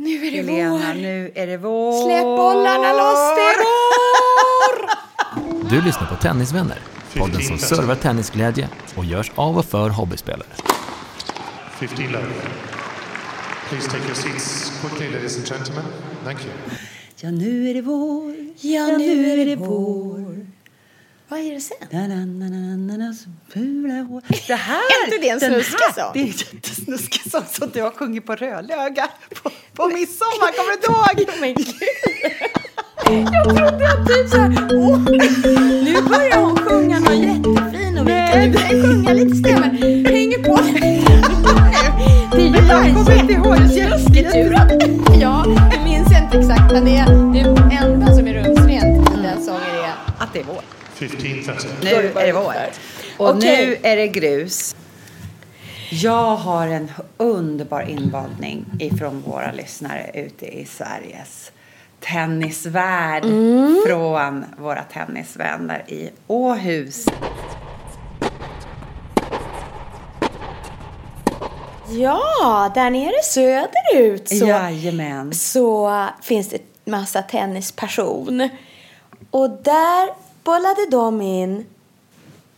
Nu är det Helena, vår. nu är det vår. Släpp bollarna loss, det är vår! Du lyssnar på Tennisvänner, podden som servar tennisglädje och görs av och för hobbyspelare. 15 love. Please take your seats quickly, ladies and gentlemen. Thank you. Ja, nu är det vår. Ja, nu är det vår. Vad är det sen? Na, na, na, na, na, na, så fula hår. Det här, Är inte det en snuskig här- sång? Det är en jättesnuskig sång som du har sjungit på Rödlöga på, på midsommar. Kommer du ihåg? Men gud. Jag trodde att typ såhär, åh, nu börjar hon sjunga någon jättefin och vi kan, kan sjunga lite stämmer. Hänger på. Det är ju jag kommer inte ihåg. Det är så ja, jag minns inte exakt men det är, det enda som är rumsrent i den sången är Att det är vår. 15 30. Nu är det vår. Och Okej. nu är det grus. Jag har en underbar invalning ifrån våra lyssnare ute i Sveriges tennisvärld från våra tennisvänner i Åhus. Ja, där nere söderut så, Jajamän. så finns det massa tennispassion. Och där bollade de in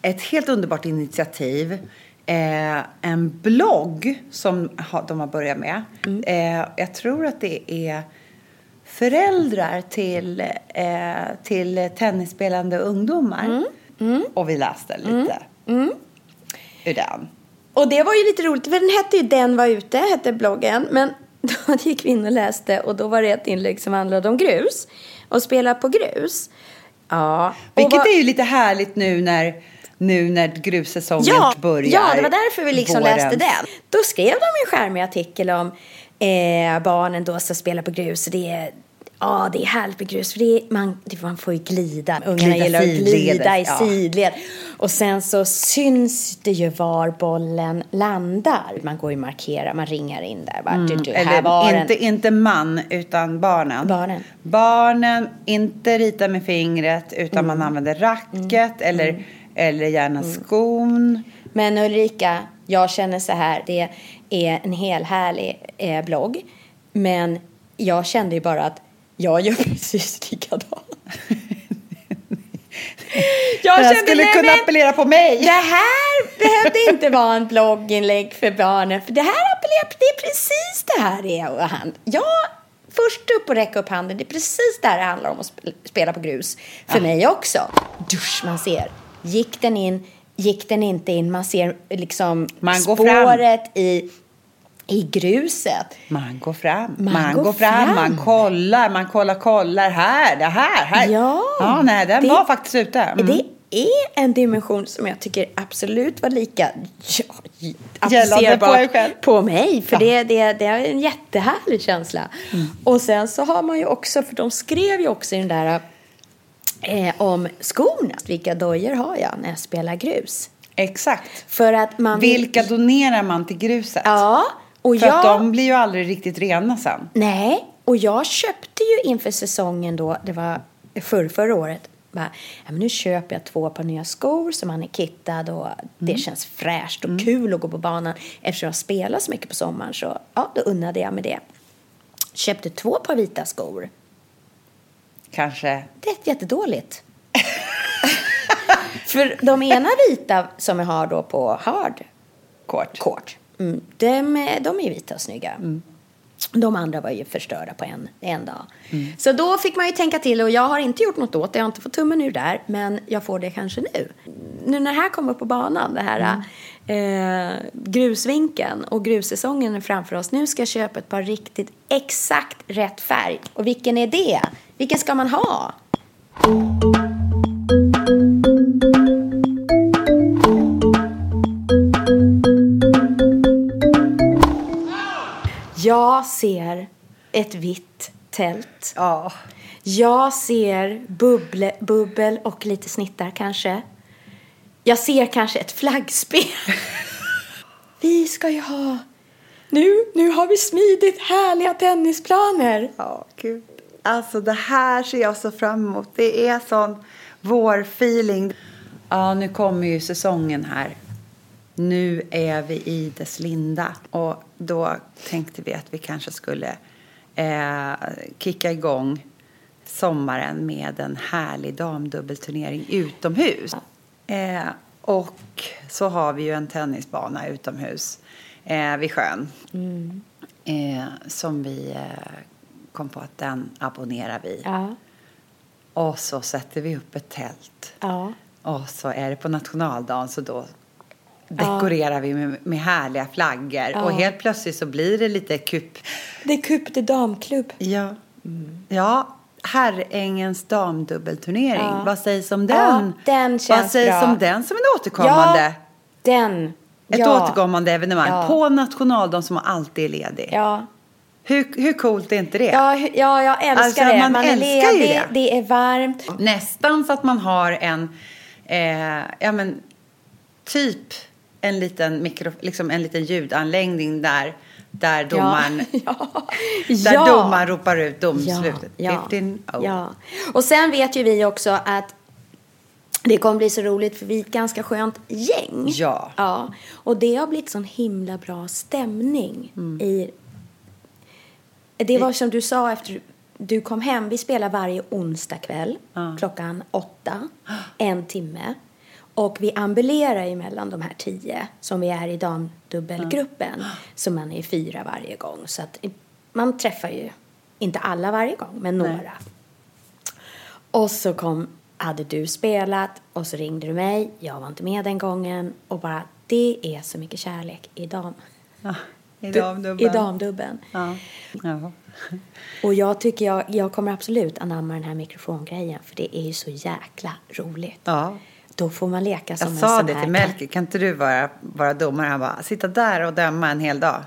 Ett helt underbart initiativ. Eh, en blogg som ha, de har börjat med. Eh, jag tror att det är föräldrar till, eh, till tennisspelande ungdomar. Och vi läste lite ur den. Och det var ju lite roligt, för den hette ju Den var ute, hette bloggen. Men då gick vi in och läste och då var det ett inlägg som handlade om grus. Och spela på grus. Ja. Vilket vad- är ju lite härligt nu när, nu när grussäsongen ja, börjar. Ja, det var därför vi liksom våren. läste den. Då skrev de en charmig artikel om eh, barnen då som spelar på grus. Och det är, ja, det är härligt med grus för det är, man, man får ju glida. Ungarna Glida gillar att glida i ja. sidled. Och sen så syns det ju var bollen landar. Man går ju och markerar, man ringar in där. Bara, du, du, här var Mm. Eller inte, den. inte man, utan barnen. Barnen. Barnen, inte rita med fingret, utan Mm. man använder racket eller, eller gärna skon. Men Ulrika, jag känner så här. Det är en hel härlig eh, blogg. Men jag kände ju bara att jag gör precis likadant. jag Det här kände, skulle kunna men appellera på mig. Det här behövde inte vara en blogginlägg för barnen. För det här appellerar, det är precis det här det är. Och han, jag först upp och räcka upp handen. Det är precis det här det handlar om att sp- spela på grus. För mig också. Dusch, man ser. Gick den in? Gick den inte in? Man ser liksom Man går fram. spåret i, i gruset. Man går fram, man, Man går, går fram, fram. man kollar, man kollar, kollar. Här, det här, här. Ja. ja nej, den Det- var faktiskt ute. Mm. Det är en dimension som jag tycker absolut var lika ja, applicerbar på på mig. För Ja. det, det, det är en jättehärlig känsla. Och sen så har man ju också, för de skrev ju också i den där eh, om skorna. Vilka dojor har jag när jag spelar grus? Exakt. För att man vill- Vilka donerar man till gruset? Ja, och För jag... att de blir ju aldrig riktigt rena sen. Nej, och jag köpte ju inför säsongen då, det var förr, förra året, bara, ja, men nu köper jag två par nya skor så man är kittad och det känns fräscht och kul att gå på banan. Eftersom jag spelar så mycket på sommaren så ja, då unnade jag mig det. Köpte två par vita skor. Kanske. Det är jättedåligt. För de ena vita som jag har då på hard Kort. court, mm, de, är- de är vita och snygga. De andra var ju förstörda på en, en dag. Så då fick man ju tänka till och jag har inte gjort något åt det. Jag har inte fått tummen ur där. Men jag får det kanske nu. Nu när det här kommer på banan, det här eh, grusvinkeln och grussäsongen är framför oss. Nu ska jag köpa ett par riktigt exakt rätt färg. Och vilken är det? Vilken ska man ha? Jag ser ett vitt tält. Ja. Jag ser bubble, bubbel och lite snittar kanske. Jag ser kanske ett flaggspel. vi ska ju ha... Nu, nu har vi smidit härliga tennisplaner. Ja, gud. Alltså det här ser jag så fram emot. Det är sån vårfeeling. Ja, nu kommer ju säsongen här. Nu är vi i dess linda. Och då tänkte vi att vi kanske skulle eh, kicka igång sommaren med en härlig damdubbelturnering utomhus. Eh, och så har vi ju en tennisbana utomhus eh, vid sjön. Eh, som vi eh, kom på att den abonnerar vi. Ja. Och så sätter vi upp ett tält. Ja. Och så är det på nationaldagen så då dekorerar vi med, med härliga flaggor. Och helt plötsligt så blir det lite kupp. Det är Cup de damklubb. Ja. Ja, Herrängens damdubbelturnering. Ja. Vad sägs om Ja, den? den Vad känns sägs bra. om den som en återkommande? Ja, den. Ett ja. återkommande evenemang Ja. på nationaldagen som alltid är ledig. Ja. Hur, hur coolt är inte det? Ja, ja, jag älskar Alltså, det. man Man, är älskar ju ledig, det. det. är varmt. Nästan så att man har en, eh, ja men, typ en liten, mikro, liksom en liten ljudanläggning där, där domaren, ja. där Ja. domaren ropar ut domslutet. Ja, 15, oh. ja. Och sen vet ju vi också att det kommer bli så roligt för vi är ett ganska skönt gäng. Ja. ja. Och det har blivit sån himla bra stämning Mm. i... Det var som du sa efter du kom hem. Vi spelar varje onsdag kväll klockan åtta. En timme. Och vi ambulerar ju mellan de här tio som vi är i damdubbelgruppen. Så man är fyra varje gång. Så att man träffar ju inte alla varje gång, men några. Och så kom, hade du spelat och så ringde du mig. Jag var inte med den gången. Och bara, det är så mycket kärlek i dam. Ja, I I damdubben. damdubben. Ja. Ja. Och jag tycker jag, jag kommer absolut anamma den här mikrofongrejen. För det är ju så jäkla roligt. ja. Då får man leka som Jag en sa sån det här till Melker, kan inte du vara, vara domare? Han bara, sitta där och döma en hel dag.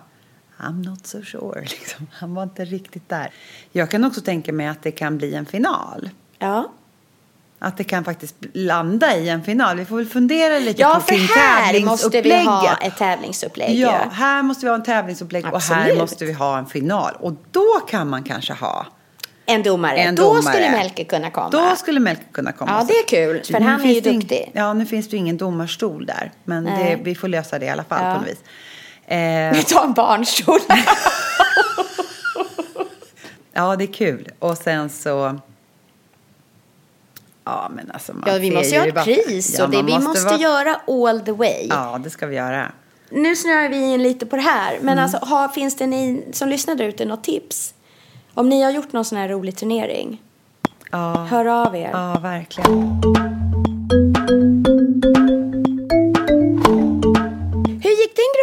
I'm not so sure. Liksom. Han var inte riktigt där. Jag kan också tänka mig att det kan bli en final. Ja. Att det kan faktiskt landa i en final. Vi får väl fundera lite Ja, på för kring här måste vi ha ett tävlingsupplägg. Ja, här måste vi ha en tävlingsupplägg och här Absolut. måste vi ha en final. Och då kan man kanske ha En domare. en Då domare. skulle Melker kunna komma. Då skulle Melker kunna komma. Ja, det är kul, för Nu han är ju duktig. Ja, nu finns det ju ingen domarstol där. Men det, vi får lösa det i alla fall Ja. på något vis. Eh, Vi tar en barnstol. ja, det är kul. Och sen så... Ja, men alltså man ja, vi måste ju ha ett pris. Ja, och det, vi måste vara- göra all the way. Ja, det ska vi göra. Nu snöar vi in lite på det här. Men Mm. alltså, har, finns det ni som lyssnar där ute något tips? Om ni har gjort någon sån här rolig turnering. Ja, Hör av er. ja verkligen.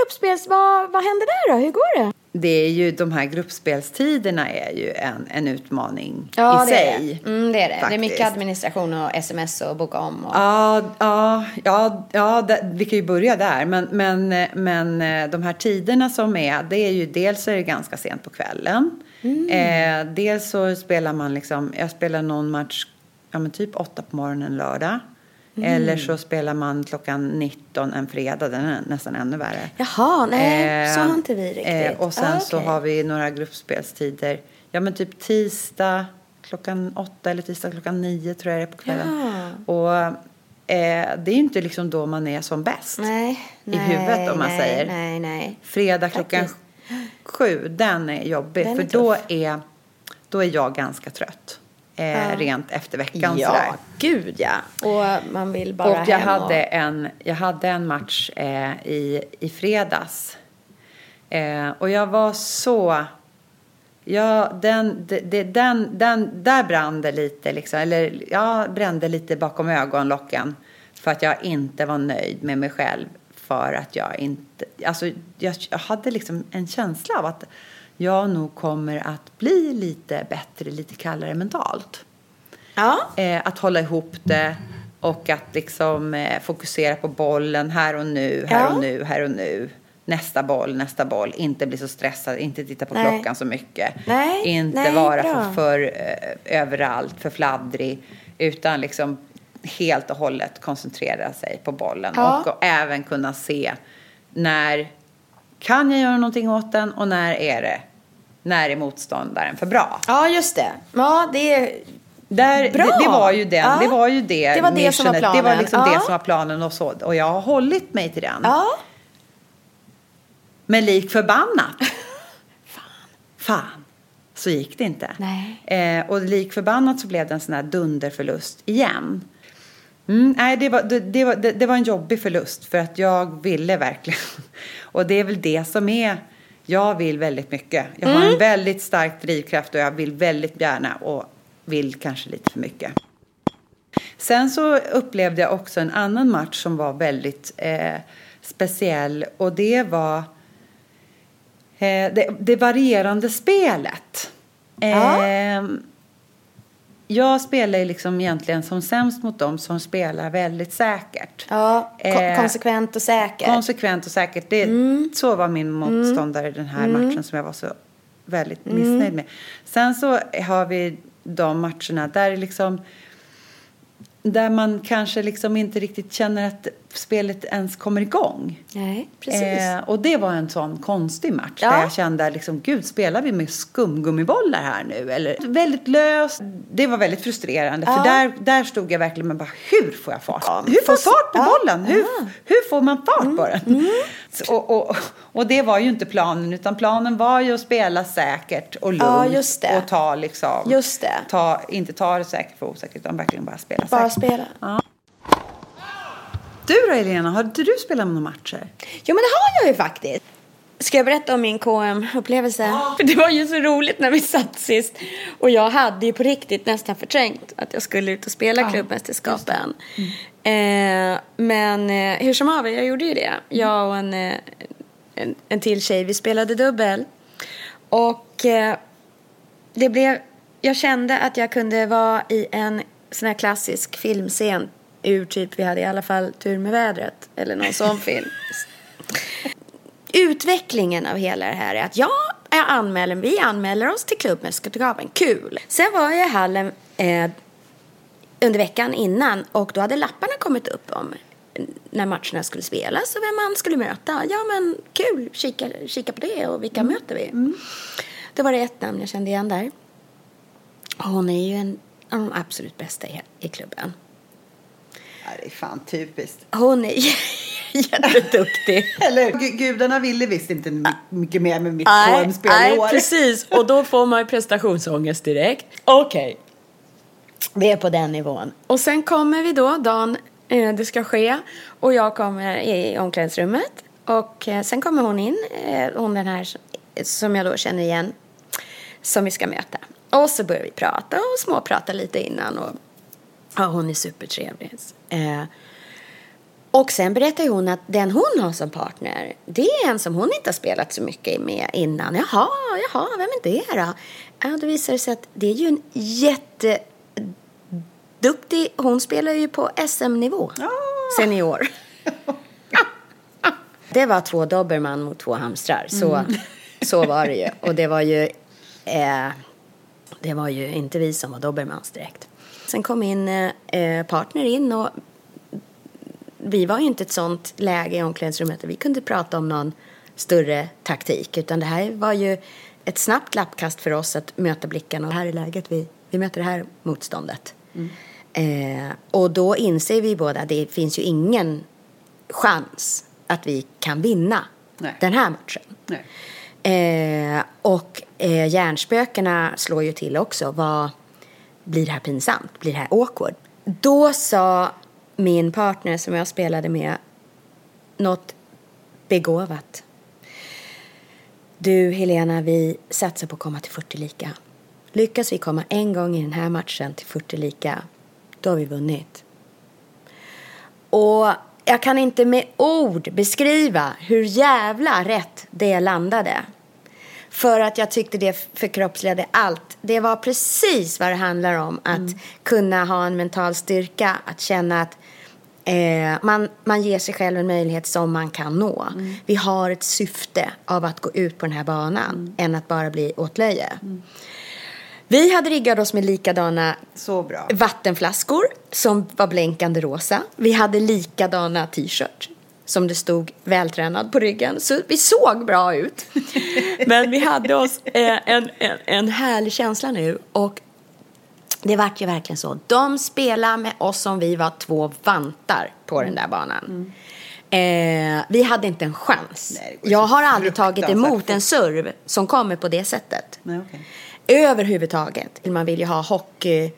Gruppspels... Vad, vad hände där då? Hur går det? Det är ju, de här gruppspelstiderna är ju en, en utmaning i det sig. är det. Mm, det är det. Det är mycket faktiskt. administration och sms och boka om. Och... Ja, ja, ja, ja det, vi kan ju börja där. Men, men, men eh, de här tiderna som är, det är ju dels är det ganska sent på kvällen. Eh, dels så spelar man liksom, jag spelar någon match, ja men typ åtta på morgonen lördag. Eller så spelar man klockan 19 en fredag, den är nästan ännu värre. Jaha, nej, Eh, så har inte vi riktigt. Eh, och sen Ah, så okej. har vi några gruppspelstider. Ja men typ tisdag klockan åtta eller tisdag klockan nio tror jag det är på kvällen. Och eh, det är ju inte liksom då man är som bäst. Nej, i nej, huvudet, om man nej, säger. Nej, nej. Fredag klockan Faktiskt. sju, den är jobbig. Den är för då tuff. är, då är jag ganska trött. Eh, Rent efter veckan Ja, sådär. gud ja. Och man vill bara Och jag hem hade, en, jag hade en match eh, i, i fredags. Eh, och jag var så... Ja, den, det, den, den, där brann det lite, liksom, eller jag brände lite bakom ögonlocken. För att jag inte var nöjd med mig själv. För att jag inte... Alltså, jag, jag hade liksom en känsla av att jag nog kommer att bli lite bättre, lite kallare mentalt. Ja. Eh, att hålla ihop det och att liksom eh, fokusera på bollen här och nu, här Ja. och nu, här och nu. nästa boll, nästa boll, inte bli så stressad, inte titta på Nej. klockan så mycket. Nej, inte nej, vara bra. för, för eh, överallt, för fladdrig, utan liksom helt och hållet koncentrera sig på bollen Ja. och, och även kunna se när kan jag göra någonting åt den och när är det, när är motståndaren för bra? Ja, just det. Ja, det är... Där, Bra! Det, det var ju den, Ja. det var ju det, Det var det som var missionet. Det var planen. liksom Ja. det som var planen och så. Och jag har hållit mig till den. Ja. Men lik förbannat. Fan. Så gick det inte. Nej. Eh, och lik förbannat så blev det en sån här dunderförlust igen. Mm, nej, det var, det, det, var, det, det var en jobbig förlust för att jag ville verkligen. Och det är väl det som är, jag vill väldigt mycket. Jag har Mm. en väldigt stark drivkraft och jag vill väldigt gärna och vill kanske lite för mycket. Sen så upplevde jag också en annan match som var väldigt eh, speciell och det var eh, det, det varierande spelet. Ja. Eh, jag spelar ju liksom egentligen som sämst mot dem som spelar väldigt säkert. Ja, Eh, konsekvent och säker. Konsekvent och säkert. Det, Mm. Så var min motståndare i den här matchen som jag var så väldigt Mm. missnöjd med. Sen så har vi de matcherna där liksom där man kanske liksom inte riktigt känner att spelet ens kommer igång. Nej, precis. Eh, och det var en sån konstig match Ja. där jag kände liksom, gud spelar vi med skumgummibollar här nu? Eller väldigt löst. Det var väldigt frustrerande Ja. för där, där stod jag verkligen med bara, hur får jag fart? Ja, hur får jag fart på bollen? Hur, hur får man fart på den? Så, och, och, och det var ju inte planen utan planen var ju att spela säkert och lugnt och ta liksom, Just det. Ta, inte ta det säkert för osäkert utan verkligen bara spela Bara säkert. spela. Du då Elena, har inte du spelat några matcher? Jo, men det har jag ju faktiskt. Ska jag berätta om min KM-upplevelse? För det var ju så roligt när vi satt sist. Och jag hade ju på riktigt nästan förträngt att jag skulle ut och spela klubbmästerskapen. Eh, men eh, hur som haver, jag gjorde ju det. Jag och en, eh, en, en till tjej, vi spelade dubbel. Och eh, det blev... Jag kände att jag kunde vara i en sån här klassisk filmscen ur typ Vi hade i alla fall tur med vädret. Eller någon sån film. Utvecklingen av hela det här är att jag, jag anmäler, vi anmäler oss till klubbmästerskapen. Kul! Sen var jag i hallen eh, under veckan innan och då hade lapparna kommit upp om när matcherna skulle spelas och vem man skulle möta. Ja men kul, kika, kika på det och vilka möter vi? Då var det ett namn jag kände igen där. Hon är ju en av de absolut bästa i, i klubben. Det är fan typiskt. Hon är jätteduktig. Eller gu- gudarna ville visst inte my- mycket mer med mitt Nej, formspel nej, i år. precis. Och då får man ju prestationsångest direkt. Okej. Vi är på den nivån. Och sen kommer vi då, dagen eh, det ska ske. Och jag kommer i omklädningsrummet. Och eh, sen kommer hon in, eh, hon den här som- som jag då känner igen. Som vi ska möta. Och så börjar vi prata och småprata lite innan. Och ja, hon är supertrevlig. Eh, och sen berättar hon att den hon har som partner, det är en som hon inte har spelat så mycket med innan. Jaha, jaha, vem är det då? Ja, då visar det sig att det är ju en jätteduktig, hon spelar ju på SM-nivå, senior. det var två dobermann mot två hamstrar, så, så var det ju. Och det var ju, eh, det var ju inte vi som var dobermans direkt. Sen kom min eh, partner in och vi var ju inte ett sånt läge i omklädningsrummet där vi kunde prata om någon större taktik. Utan det här var ju ett snabbt lappkast för oss att möta blickarna. Och här är läget, vi, vi möter det här motståndet. Eh, och då inser vi båda att det finns ju ingen chans att vi kan vinna Nej. den här matchen. Eh, och eh, hjärnspökena slår ju till också. Vad, blir det här pinsamt? Blir det här awkward? Då sa min partner som jag spelade med något begåvat. Du Helena, vi satsar på att komma till 40 lika. Lyckas vi komma en gång i den här matchen till 40 lika, då har vi vunnit. Och jag kan inte med ord beskriva hur jävla rätt det landade. För att jag tyckte det förkroppsligade allt. Det var precis vad det handlar om. Att kunna ha en mental styrka. Att känna att Eh, man, man ger sig själv en möjlighet som man kan nå. Vi har ett syfte av att gå ut på den här banan än att bara bli åtlöje. Vi hade riggat oss med likadana vattenflaskor som var blänkande rosa. Vi hade likadana t-shirts som det stod vältränad på ryggen. Så vi såg bra ut. Men vi hade oss eh, en, en, en härlig känsla nu. Och det vart ju verkligen så. De spelade med oss som vi var två vantar på den där banan. Eh, vi hade inte en chans. Nej, Jag har aldrig tagit emot en serv som kommer på det sättet. Nej, okej. Överhuvudtaget. Man vill ju ha hockey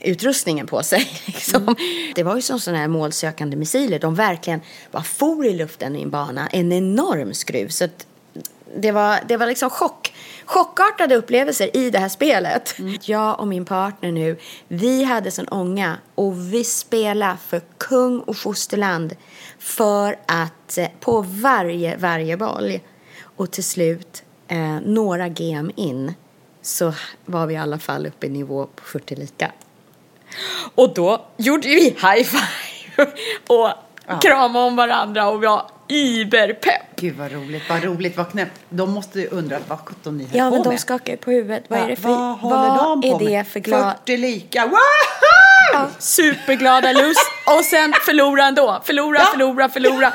utrustningen på sig. Liksom. Det var ju som sådana här målsökande missiler. De verkligen bara for i luften i en bana. En enorm skruv. Så det, var, det var liksom chock. Chockartade upplevelser i det här spelet. Jag och min partner nu, vi hade sån ånga och vi spelade för kung och fosterland för att eh, på varje, varje boll och till slut eh, några game in så var vi i alla fall uppe i nivå på 40 lika. Och då gjorde vi high five och kramade om varandra och var iberpepp. Gud vad roligt, vad roligt, vad knäppt. De måste ju undra vad sjutton ni höll Ja, på men de med. skakar ju på huvudet. Vad är det för, vad håller de på är det med? för glad... 40 lika, wow! Ja, superglada lust och sen förlora ändå. Förlora, förlora, förlora.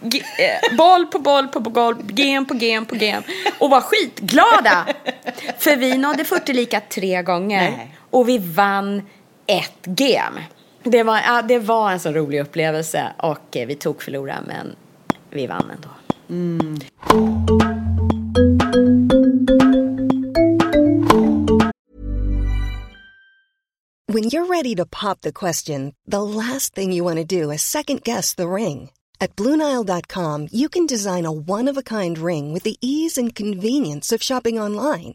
G- eh, boll på boll på boll, game på game på game. Och var skitglada. För vi nådde 40 lika tre gånger. Nej. Och vi vann ett game. Det var, ja, det var en så rolig upplevelse och eh, vi tog förlora men vi vann ändå. Mm. When you're ready to pop the question, the last thing you want to do is second guess the ring. At Bluenile.com, you can design a one of a kind ring with the ease and convenience of shopping online.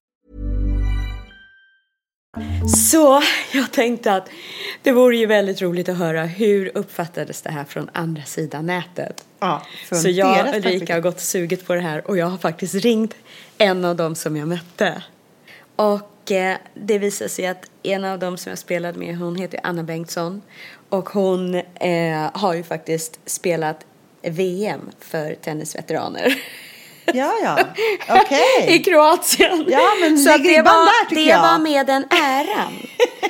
Så jag tänkte att det vore ju väldigt roligt att höra hur uppfattades det här från andra sidan nätet. Ja, Så jag och Ulrika har gått och sugit på det här och jag har faktiskt ringt en av dem som jag mötte. Och eh, det visar sig att en av dem som jag spelade med, hon heter Anna Bengtsson. Och hon eh, har ju faktiskt spelat VM för tennisveteraner. Ja, ja, okej. I Kroatien. Ja, men Så det var, där, det jag. var med den äran.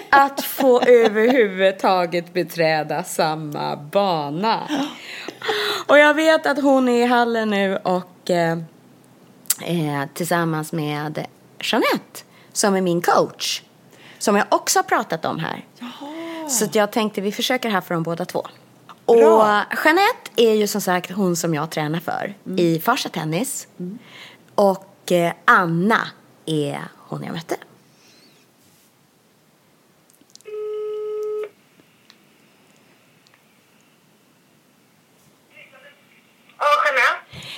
Att få överhuvudtaget beträda samma bana. Och jag vet att hon är i hallen nu och eh, eh, tillsammans med Jeanette som är min coach. Som jag också har pratat om här. Så att jag tänkte vi försöker här för de båda två. Och Bra. Jeanette är ju som sagt hon som jag tränar för i Farsa Tennis. Och eh, Anna är hon jag mötte.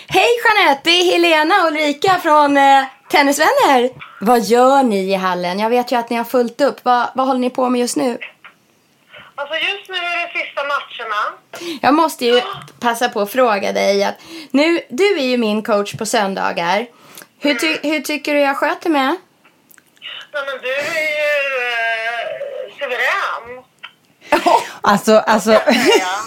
Hej Jeanette, det är Helena och Ulrika från eh, Tennisvänner. Vad gör ni i hallen? Jag vet ju att ni har fullt upp. Vad, vad håller ni på med just nu? Alltså just nu är det sista matcherna. Jag måste ju passa på att fråga dig att nu, du är ju min coach på söndagar. Hur, ty, hur tycker du jag sköter mig? Nej, men du är ju eh, suverän. Alltså, alltså. Ja.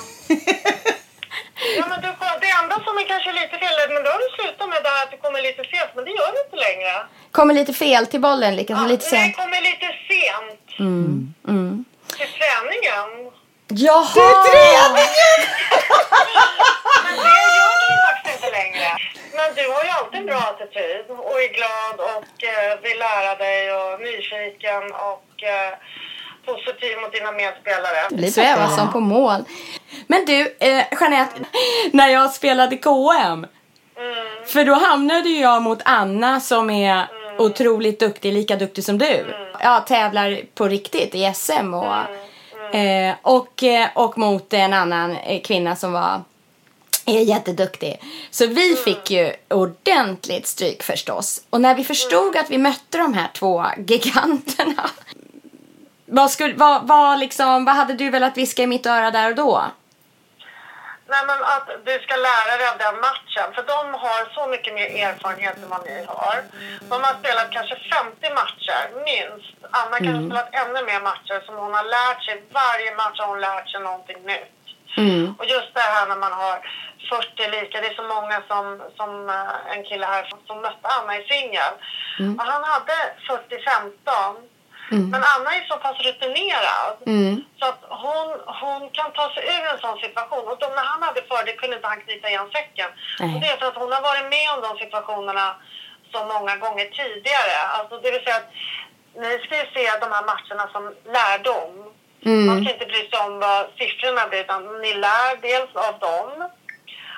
ja, men du, det enda som är kanske lite fel, men då har du slutat med det här att du kommer lite sent, men det gör du inte längre. Kommer lite fel till bollen, liksom, Ja, lite Nej, sent. kommer lite sent. Träningen. Jaha! Men det gör du ju faktiskt inte längre. Men du har ju alltid en bra attityd och är glad och eh, vill lära dig och nyfiken och eh, positiv mot dina medspelare. Det svävar som på mål. Men du, eh, Jeanette, när jag spelade KM. För då hamnade ju jag mot Anna som är otroligt duktig, lika duktig som du. Ja, tävlar på riktigt i SM och, eh, och, eh, och mot en annan eh, kvinna som var är jätteduktig. Så vi fick ju ordentligt stryk förstås. Och när vi förstod att vi mötte de här två giganterna. Vad, skulle, vad, vad, liksom, vad hade du velat viska i mitt öra där och då? Nej, men att du ska lära dig av den matchen. För de har så mycket mer erfarenhet än vad ni har. De har spelat kanske 50 matcher, minst. Anna kanske har spelat ännu mer matcher som hon har lärt sig. Varje match har hon lärt sig någonting nytt. Och just det här när man har 40 lika. Det är så många som, som eh, en kille här som, mötte Anna i singel. Och han hade 40-15. Men Anna är så pass rutinerad så att hon, hon kan ta sig ur en sån situation. Och då, när han hade fördel kunde inte han knyta igen säcken. Nej. Och det är för att hon har varit med om de situationerna så många gånger tidigare. Alltså det vill säga att ni ska ju se de här matcherna som lärdom. Man ska inte bry sig om vad siffrorna blir utan ni lär dels av dem.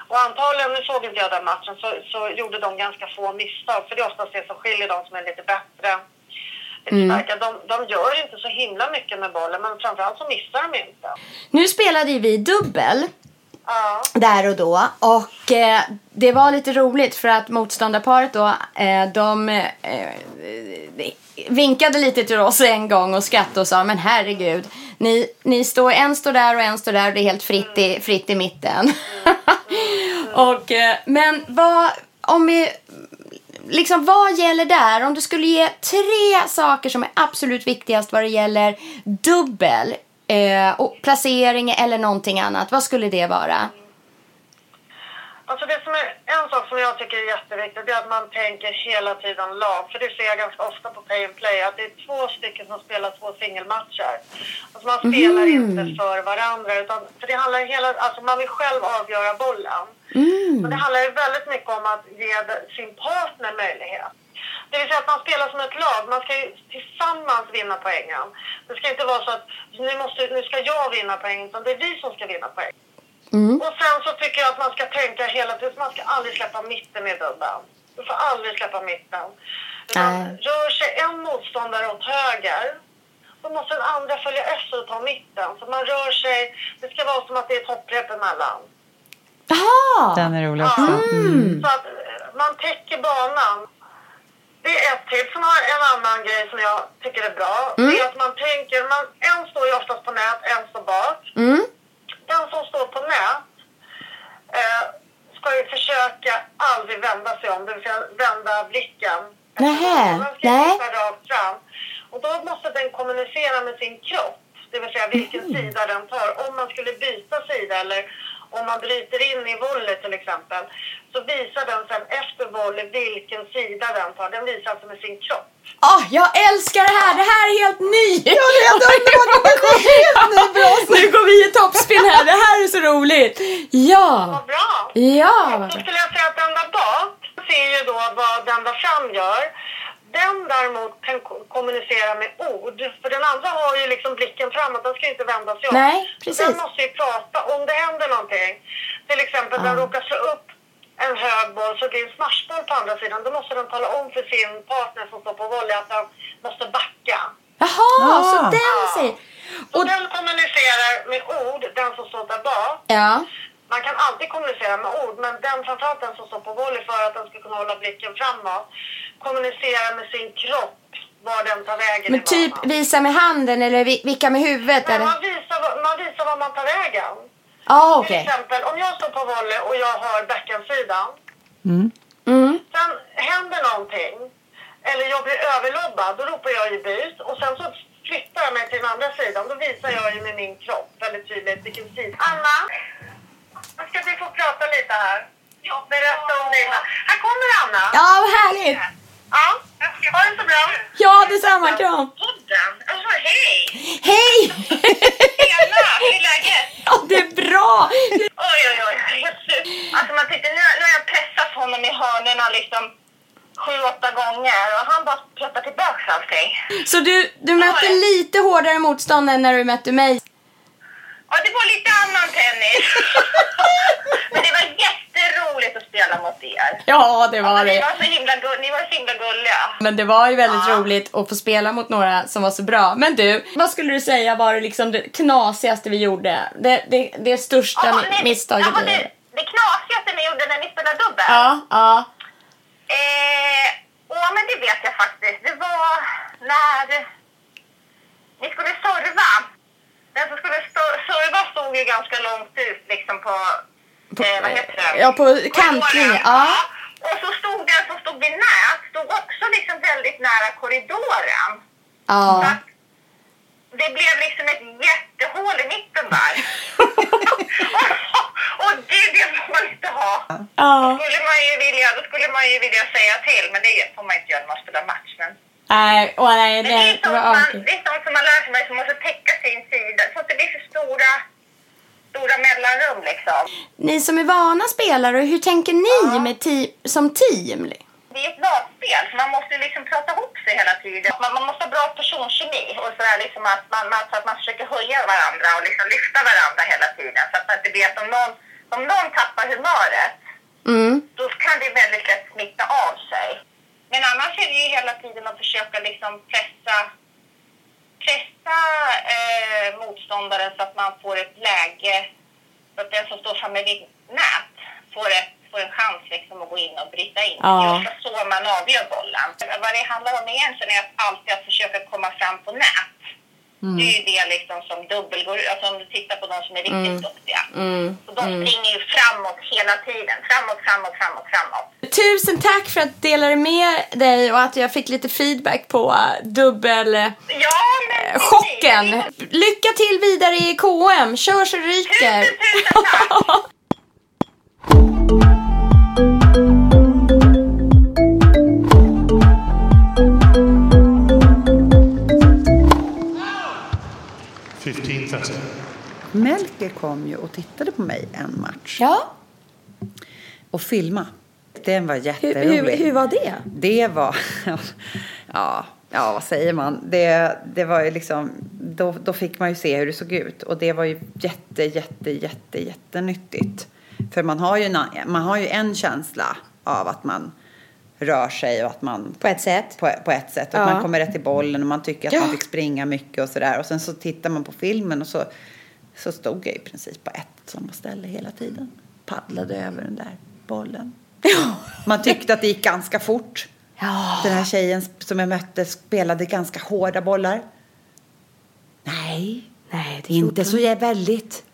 Och antagligen, nu såg inte jag den matchen, så, så gjorde de ganska få misstag. För det är oftast det som skiljer de som är lite bättre. Starka. De, de gör inte så himla mycket med bollen men framförallt så missar de inte. Nu spelade vi dubbel Ja. där och då. Och eh, det var lite roligt för att motståndarparet då, eh, de eh, vinkade lite till oss en gång och skrattade och sa men herregud. Ni, ni står, en står där och en står där och det är helt fritt i, fritt i mitten. och, eh, men vad, om vi, liksom vad gäller där? Om du skulle ge tre saker som är absolut viktigast vad det gäller dubbel eh, och placering eller någonting annat. Vad skulle det vara? Alltså det som är en sak som jag tycker är jätteviktigt det är att man tänker hela tiden lag. För det ser jag ganska ofta på Pay and Play att det är två stycken som spelar två singelmatcher. Alltså man spelar inte för varandra utan för det handlar hela, alltså man vill själv avgöra bollen. Men det handlar ju väldigt mycket om att ge sin partner möjlighet. Det vill säga att man spelar som ett lag. Man ska ju tillsammans vinna poängen. Det ska inte vara så att nu, måste, nu ska jag vinna poängen utan det är vi som ska vinna poäng. Och sen så tycker jag att man ska tänka hela tiden, man ska aldrig släppa mitten i dubbeln. Du får aldrig släppa mitten. Utan Nej. rör sig en motståndare åt höger, då måste den andra följa efter och ta mitten. Så man rör sig, det ska vara som att det är ett hopprep emellan. Jaha! Den är rolig också. Så att eh, man täcker banan. Det är ett tips. Sen har en annan grej som jag tycker är bra. Det är att man tänker, man, en står ju oftast på nät, en står bak. Mm. Den som står på nät eh, ska ju försöka aldrig vända sig om, det vill säga vända blicken. Nähä, Den ska nej. rakt fram. Och då måste den kommunicera med sin kropp, det vill säga vilken Mm. sida den tar. Om man skulle byta sida eller om man bryter in i volley till exempel så visar den sen efter volley vilken sida den tar. Den visar alltså med sin kropp. Åh, jag älskar det här! Det här är helt ny! Ja, det är helt underbart! Det är helt ny bra Nu går vi i toppspin här. Det här är så roligt! Ja! Vad bra! Ja! Så skulle jag säga att den där bak ser ju då vad den där fram gör. Den däremot kan ko- kommunicera med ord. För den andra har ju liksom blicken framåt, den ska inte vända sig om. Nej, Så precis. Den måste ju prata om det händer någonting. Till exempel den råkar slå upp en hög boll så det är en smashboll på andra sidan. Då måste den tala om för sin partner som står på volley att den måste backa. Jaha, Ah. så den säger... Så Och, den kommunicerar med ord, den som står där bak. ja. Man kan alltid kommunicera med ord, men den framförallt den som står på volley för att den ska kunna hålla blicken framåt, kommunicerar med sin kropp var den tar vägen Men typ visa med handen eller vi- vicka med huvudet Nej, eller? man, visar, vad- man visar var man tar vägen. Ja, Till okej. exempel, om jag står på volley och jag har backhandsidan. Mm. Sen händer någonting, eller jag blir överlobbad, då ropar jag ju byt. Och sen så flyttar jag mig till den andra sidan. Då visar jag ju med min kropp väldigt tydligt vilken sida. Anna, nu ska vi få prata lite här. Berätta om dina... Här kommer Anna. Ja, vad härligt! Ja, ha det så bra. Ja, detsamma. Kram! Podden. Alltså, hej! Hej! Tjena, hur är läget? Ja, det är bra! Oj, oj, oj. Alltså man tänkte, nu, nu har jag pressat honom i hörnorna liksom. sju, åtta gånger och han bara petar tillbaka allting. Så du, du mötte lite hårdare motstånd än när du mötte mig? Ja, det var lite annan tennis. Men det var jätteroligt att spela mot er. Ja, det var Ni det. var så himla, ni var så himla gulliga. Men det var ju väldigt roligt att få spela mot några som var så bra. Men du, vad skulle du säga var det liksom det knasigaste vi gjorde? Det, det, det största Ja, ni- misstaget vi det, gjorde? det knasigaste ni gjorde när ni spelade dubbel? Ja, ja. Eh, åh, men det vet jag faktiskt. Det var när ni skulle serva. Den som skulle stå- serva stod ju ganska långt ut liksom på, eh, vad heter det? Ja, på kantlinjen. Ja. Och så stod den som stod vid nät, stod också liksom väldigt nära korridoren. Ja. Så att Det blev liksom ett jättehål i mitten där. och, det, det får man inte ha. Ja. Skulle man ju vilja, då skulle man ju vilja säga till, men det får man inte göra när man spelar match. Men, Nej, åh nej, men det, är det sånt var man, artigt. det är sånt som man lär sig, man måste täcka sin sida så att det blir för stora, stora mellanrum liksom. Ni som är vana spelare, hur tänker ni med te- som team? Det är ett lagspel, så man måste liksom prata ihop sig hela tiden. Man, man måste ha bra personkemi och sådär liksom att man, man, så att man försöker höja varandra och liksom lyfta varandra hela tiden. Så att man inte vet om någon, om någon tappar humöret, Mm. då kan det väldigt lätt smitta av sig. Men annars är det ju hela tiden att försöka liksom pressa, pressa eh, motståndaren så att man får ett läge, så att den som står framme vid nät får, ett, får en chans liksom att gå in och bryta in. Ja. Det är ofta så man avgör bollen. Vad det handlar om egentligen är att alltid att försöka komma fram på nät. Det är ju det liksom som dubbel går alltså om du tittar på de som är riktigt duktiga. Så de springer ju framåt hela tiden. Framåt, framåt, framåt, framåt. Tusen tack för att dela med dig och att jag fick lite feedback på uh, dubbel... uh, Ja, men precis. chocken! Lycka till vidare i KM, kör så ryker! Tusen, tusen tack! Thirty. Melker kom ju och tittade på mig en match Ja, och filma. Den var hur, jätterolig. hur, hur var det? Det var... ja, ja, vad säger man? Det, det var ju liksom... Då, då fick man ju se hur det såg ut. Och det var ju jätte, jätte, jätte, jättenyttigt. För man har ju man har ju en känsla av att man rör sig och att man... På ett sätt. På, på ett sätt. Och Ja. man kommer rätt i bollen och man tycker att Ja. man fick springa mycket och sådär. Och sen så tittar man på filmen och så, så stod jag i princip på ett samma ställe hela tiden. Paddlade över den där bollen. Man tyckte att det gick ganska fort. Ja. Den här tjejen som jag mötte spelade ganska hårda bollar. Nej, Nej, det inte så jag väldigt.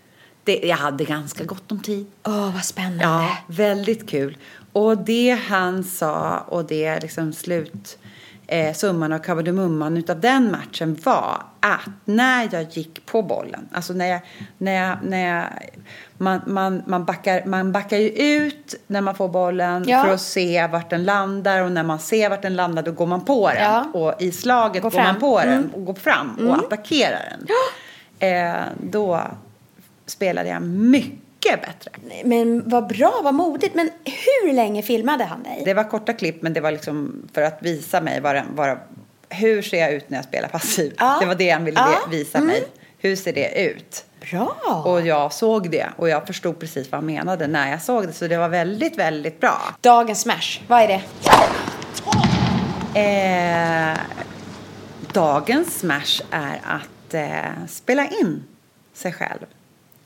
Det, jag hade ganska gott om tid. Åh, vad spännande. Ja, väldigt kul. Och det han sa och det liksom slut eh, summan av kardemumman utav den matchen var att när jag gick på bollen, alltså när jag, när jag, när jag man, man, man, backar, man backar ju ut när man får bollen Ja. för att se vart den landar och när man ser vart den landar då går man på den. Ja. Och i slaget Går går, man på den Mm. och går fram och attackerar den. Eh, då spelade jag mycket bättre. Men vad bra, vad modigt. Men hur länge filmade han dig? Det var korta klipp, men det var liksom för att visa mig vad, vad, hur ser jag ut när jag spelar passiv. Ja. Det var det han ville Ja. visa mig. Hur ser det ut? Bra! Och jag såg det och jag förstod precis vad han menade när jag såg det. Så det var väldigt, väldigt bra. Dagens smash, vad är det? Eh, dagens smash är att eh, spela in sig själv.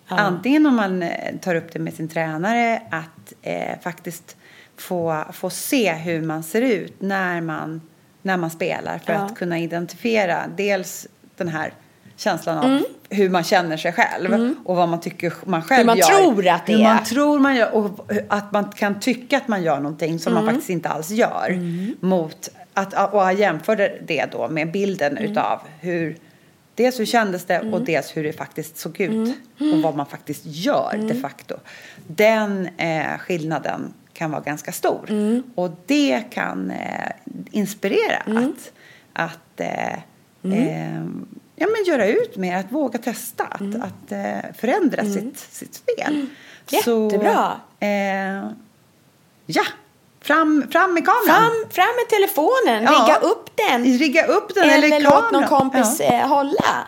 Antingen om man eh, tar upp det med sin tränare, att eh, faktiskt få, få se hur man ser ut när man, när man spelar för Ja. att kunna identifiera dels den här känslan av hur man känner sig själv och vad man tycker man själv man gör. tror att det hur är. man tror man gör och att man kan tycka att man gör någonting som man faktiskt inte alls gör. Mot att, och jag jämförde det då med bilden utav hur Dels hur kändes det och dels hur det faktiskt såg ut och vad man faktiskt gör de facto. Den eh, skillnaden kan vara ganska stor och det kan eh, inspirera att, att eh, eh, ja, men göra ut mer, att våga testa, att, att eh, förändra sitt, sitt spel. Jättebra. Så, eh, ja, Fram, fram med kameran. Fram, fram med telefonen, Ja. rigga upp den. Rigga upp den eller, eller låt någon kompis Ja. eh, hålla.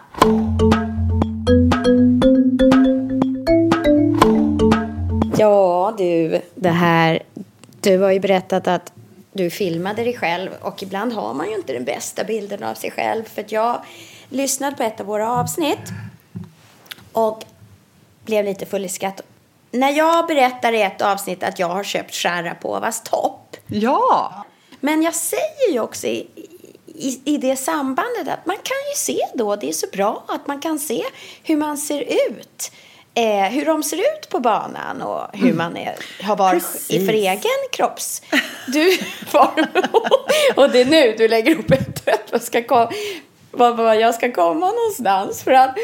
Ja, du, det här. Du har ju berättat att du filmade dig själv och ibland har man ju inte den bästa bilden av sig själv. För att jag lyssnade på ett av våra avsnitt och blev lite full i skratt. När jag berättar i ett avsnitt att jag har köpt Sharapovas topp Ja. men jag säger ju också i, i, i det sambandet att man kan ju se då, det är så bra att man kan se hur man ser ut. Eh, hur de ser ut på banan och hur man är, har varit i för egen kropps... Du och det är nu du lägger upp ett trött och ska var, var jag ska komma någonstans. För att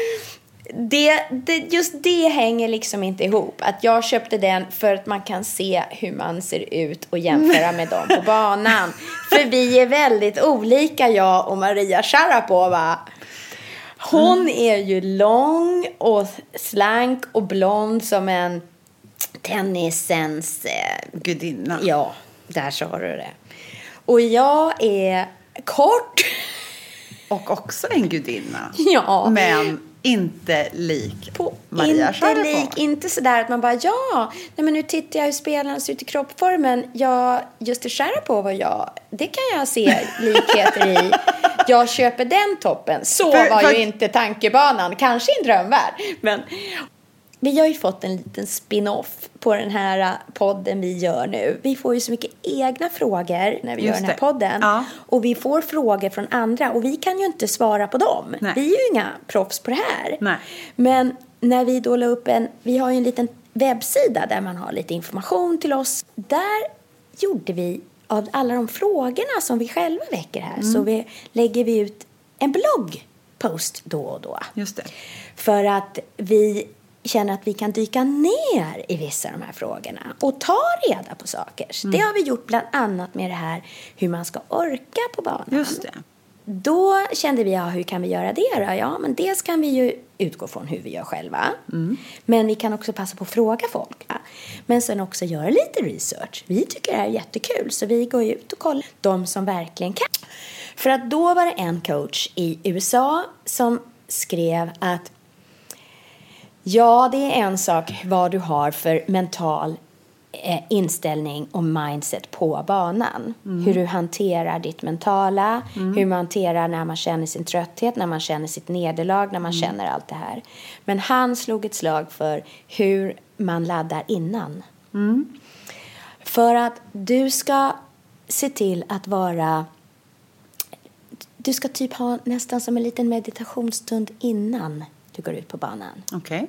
det, det, just det hänger liksom inte ihop. Att jag köpte den för att man kan se hur man ser ut och jämföra med dem på banan. För vi är väldigt olika, jag och Maria Sharapova. Hon är ju lång och slank och blond som en tennisens... Eh, Gudinna. ja, där sa du det. Och jag är kort. Och också en gudinna. Ja. Men inte lik på, Maria inte Sharapova. lik, inte sådär att man bara ja, nej men nu tittar jag hur spelarna ser ut i kroppsformen. Ja, just det Sharapova jag, det kan jag se likheter i. Jag köper den toppen. Så För- var för- ju inte tankebanan, kanske i en drömvärld. Men vi har ju fått en liten spin-off på den här äh, podden vi gör nu. Vi får ju så mycket egna frågor när vi gör Just den här det. podden. Ja. Och vi får frågor från andra och vi kan ju inte svara på dem. Nej. Vi är ju inga proffs på det här. Nej. Men när vi då la upp en, vi har ju en liten webbsida där man har lite information till oss. Där gjorde vi av alla de frågorna som vi själva väcker här Mm. så vi, lägger vi ut en bloggpost då och då. Just det. För att vi känner att vi kan dyka ner i vissa av de här frågorna och ta reda på saker. Mm. Det har vi gjort bland annat med det här hur man ska orka på banan. Just det. Då kände vi, ja, hur kan vi göra det då? Ja, men dels kan vi ju utgå från hur vi gör själva. Men vi kan också passa på att fråga folk. Ja. Men sen också göra lite research. Vi tycker det här är jättekul, så vi går ut och kollar de som verkligen kan. För att då var det en coach i USA som skrev att Ja, det är en sak vad du har för mental eh, inställning och mindset på banan. Hur du hanterar ditt mentala, hur man hanterar när man känner sin trötthet, när man känner sitt nederlag, när man känner allt det här. Men han slog ett slag för hur man laddar innan. För att du ska se till att vara... Du ska typ ha nästan som en liten meditationsstund innan du går ut på banan. Okej.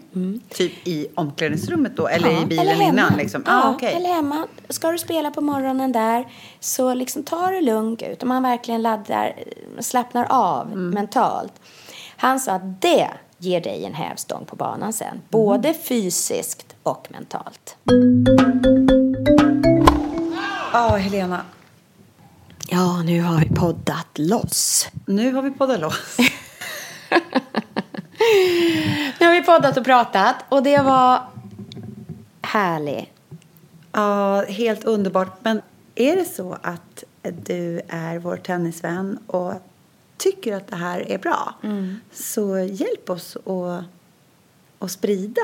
Typ i omklädningsrummet då? Eller Ja, i bilen eller hemma. innan? Liksom. Ja, ah, okej. eller hemma. Ska du spela på morgonen där så liksom ta det lugnt ut. Om man verkligen laddar, slappnar av Mm. mentalt. Han sa att det ger dig en hävstång på banan sen. Mm. Både fysiskt och mentalt. Ja, Helena. Ja, nu har vi poddat loss. Nu har vi poddat loss. Nu har vi poddat och pratat och det var härligt. Ja, helt underbart. Men är det så att du är vår tennisvän och tycker att det här är bra så hjälp oss att, att sprida.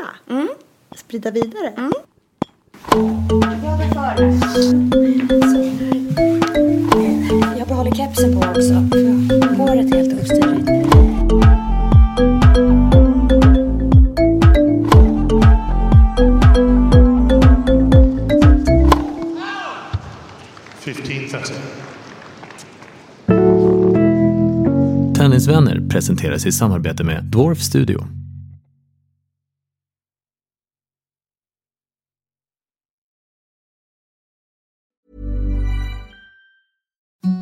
Sprida vidare. Jag behåller kepsen på också. Presenteras i samarbete med Dwarf Studio.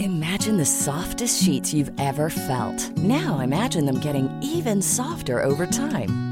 Imagine the softest sheets you've ever felt. Now imagine them getting even softer over time.